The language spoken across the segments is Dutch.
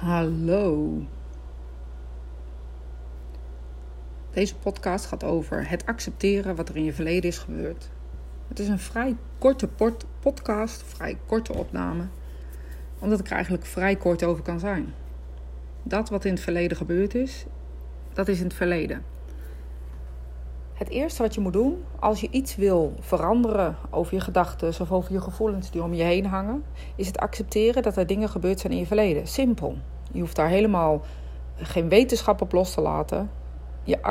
Hallo. Deze podcast gaat over het accepteren wat er in je verleden is gebeurd. Het is een vrij korte podcast, vrij korte opname, omdat ik er eigenlijk vrij kort over kan zijn. Dat wat in het verleden gebeurd is, dat is in het verleden. Het eerste wat je moet doen als je iets wil veranderen over je gedachten of over je gevoelens die om je heen hangen, is het accepteren dat er dingen gebeurd zijn in je verleden. Simpel. Je hoeft daar helemaal geen wetenschap op los te laten. Je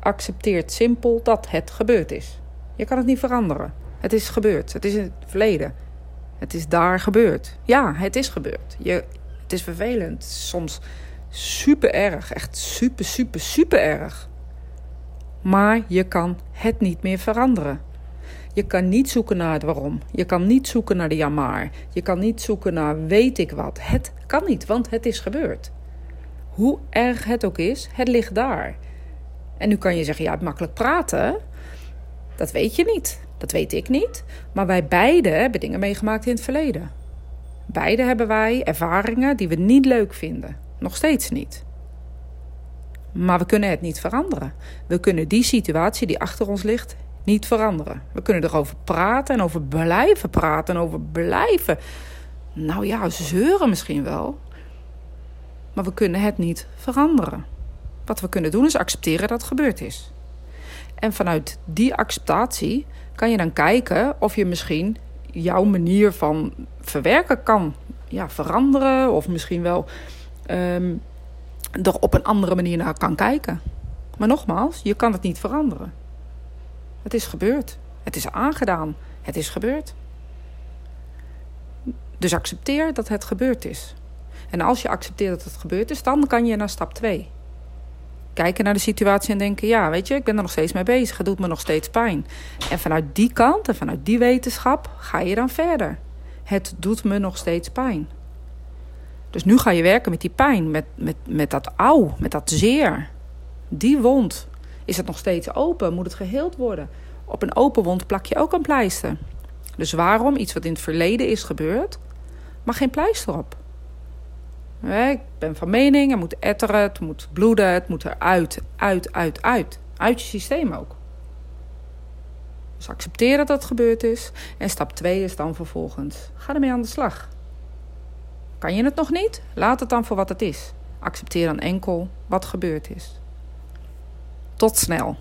accepteert simpel dat het gebeurd is. Je kan het niet veranderen. Het is gebeurd. Het is in het verleden. Het is daar gebeurd. Ja, het is gebeurd. Je, het is vervelend. Soms super erg. Echt super, super, super erg. Maar je kan het niet meer veranderen. Je kan niet zoeken naar het waarom. Je kan niet zoeken naar de jammer. Je kan niet zoeken naar weet ik wat. Het kan niet, want het is gebeurd. Hoe erg het ook is, het ligt daar. En nu kan je zeggen, ja, makkelijk praten. Dat weet je niet. Dat weet ik niet. Maar wij beiden hebben dingen meegemaakt in het verleden. Beide hebben wij ervaringen die we niet leuk vinden. Nog steeds niet. Maar we kunnen het niet veranderen. We kunnen die situatie die achter ons ligt niet veranderen. We kunnen erover praten en over blijven praten en over blijven. Nou ja, zeuren misschien wel. Maar we kunnen het niet veranderen. Wat we kunnen doen is accepteren dat het gebeurd is. En vanuit die acceptatie kan je dan kijken of je misschien jouw manier van verwerken kan ja, veranderen. Of misschien wel um, er op een andere manier naar kan kijken. Maar nogmaals, je kan het niet veranderen. Het is gebeurd. Het is aangedaan. Het is gebeurd. Dus accepteer dat het gebeurd is. En als je accepteert dat het gebeurd is, dan kan je naar stap 2. Kijken naar de situatie en denken: ja, weet je, ik ben er nog steeds mee bezig. Het doet me nog steeds pijn. En vanuit die kant en vanuit die wetenschap ga je dan verder. Het doet me nog steeds pijn. Dus nu ga je werken met die pijn, met, met, met dat auw, met dat zeer. Die wond. Is het nog steeds open? Moet het geheeld worden? Op een open wond plak je ook een pleister. Dus waarom iets wat in het verleden is gebeurd, mag geen pleister op? Ik ben van mening, het moet etteren, het moet bloeden, het moet eruit, uit, uit, uit. Uit je systeem ook. Dus accepteer dat dat gebeurd is. En stap 2 is dan vervolgens, ga ermee aan de slag. Kan je het nog niet? Laat het dan voor wat het is. Accepteer dan enkel wat gebeurd is. Tot snel.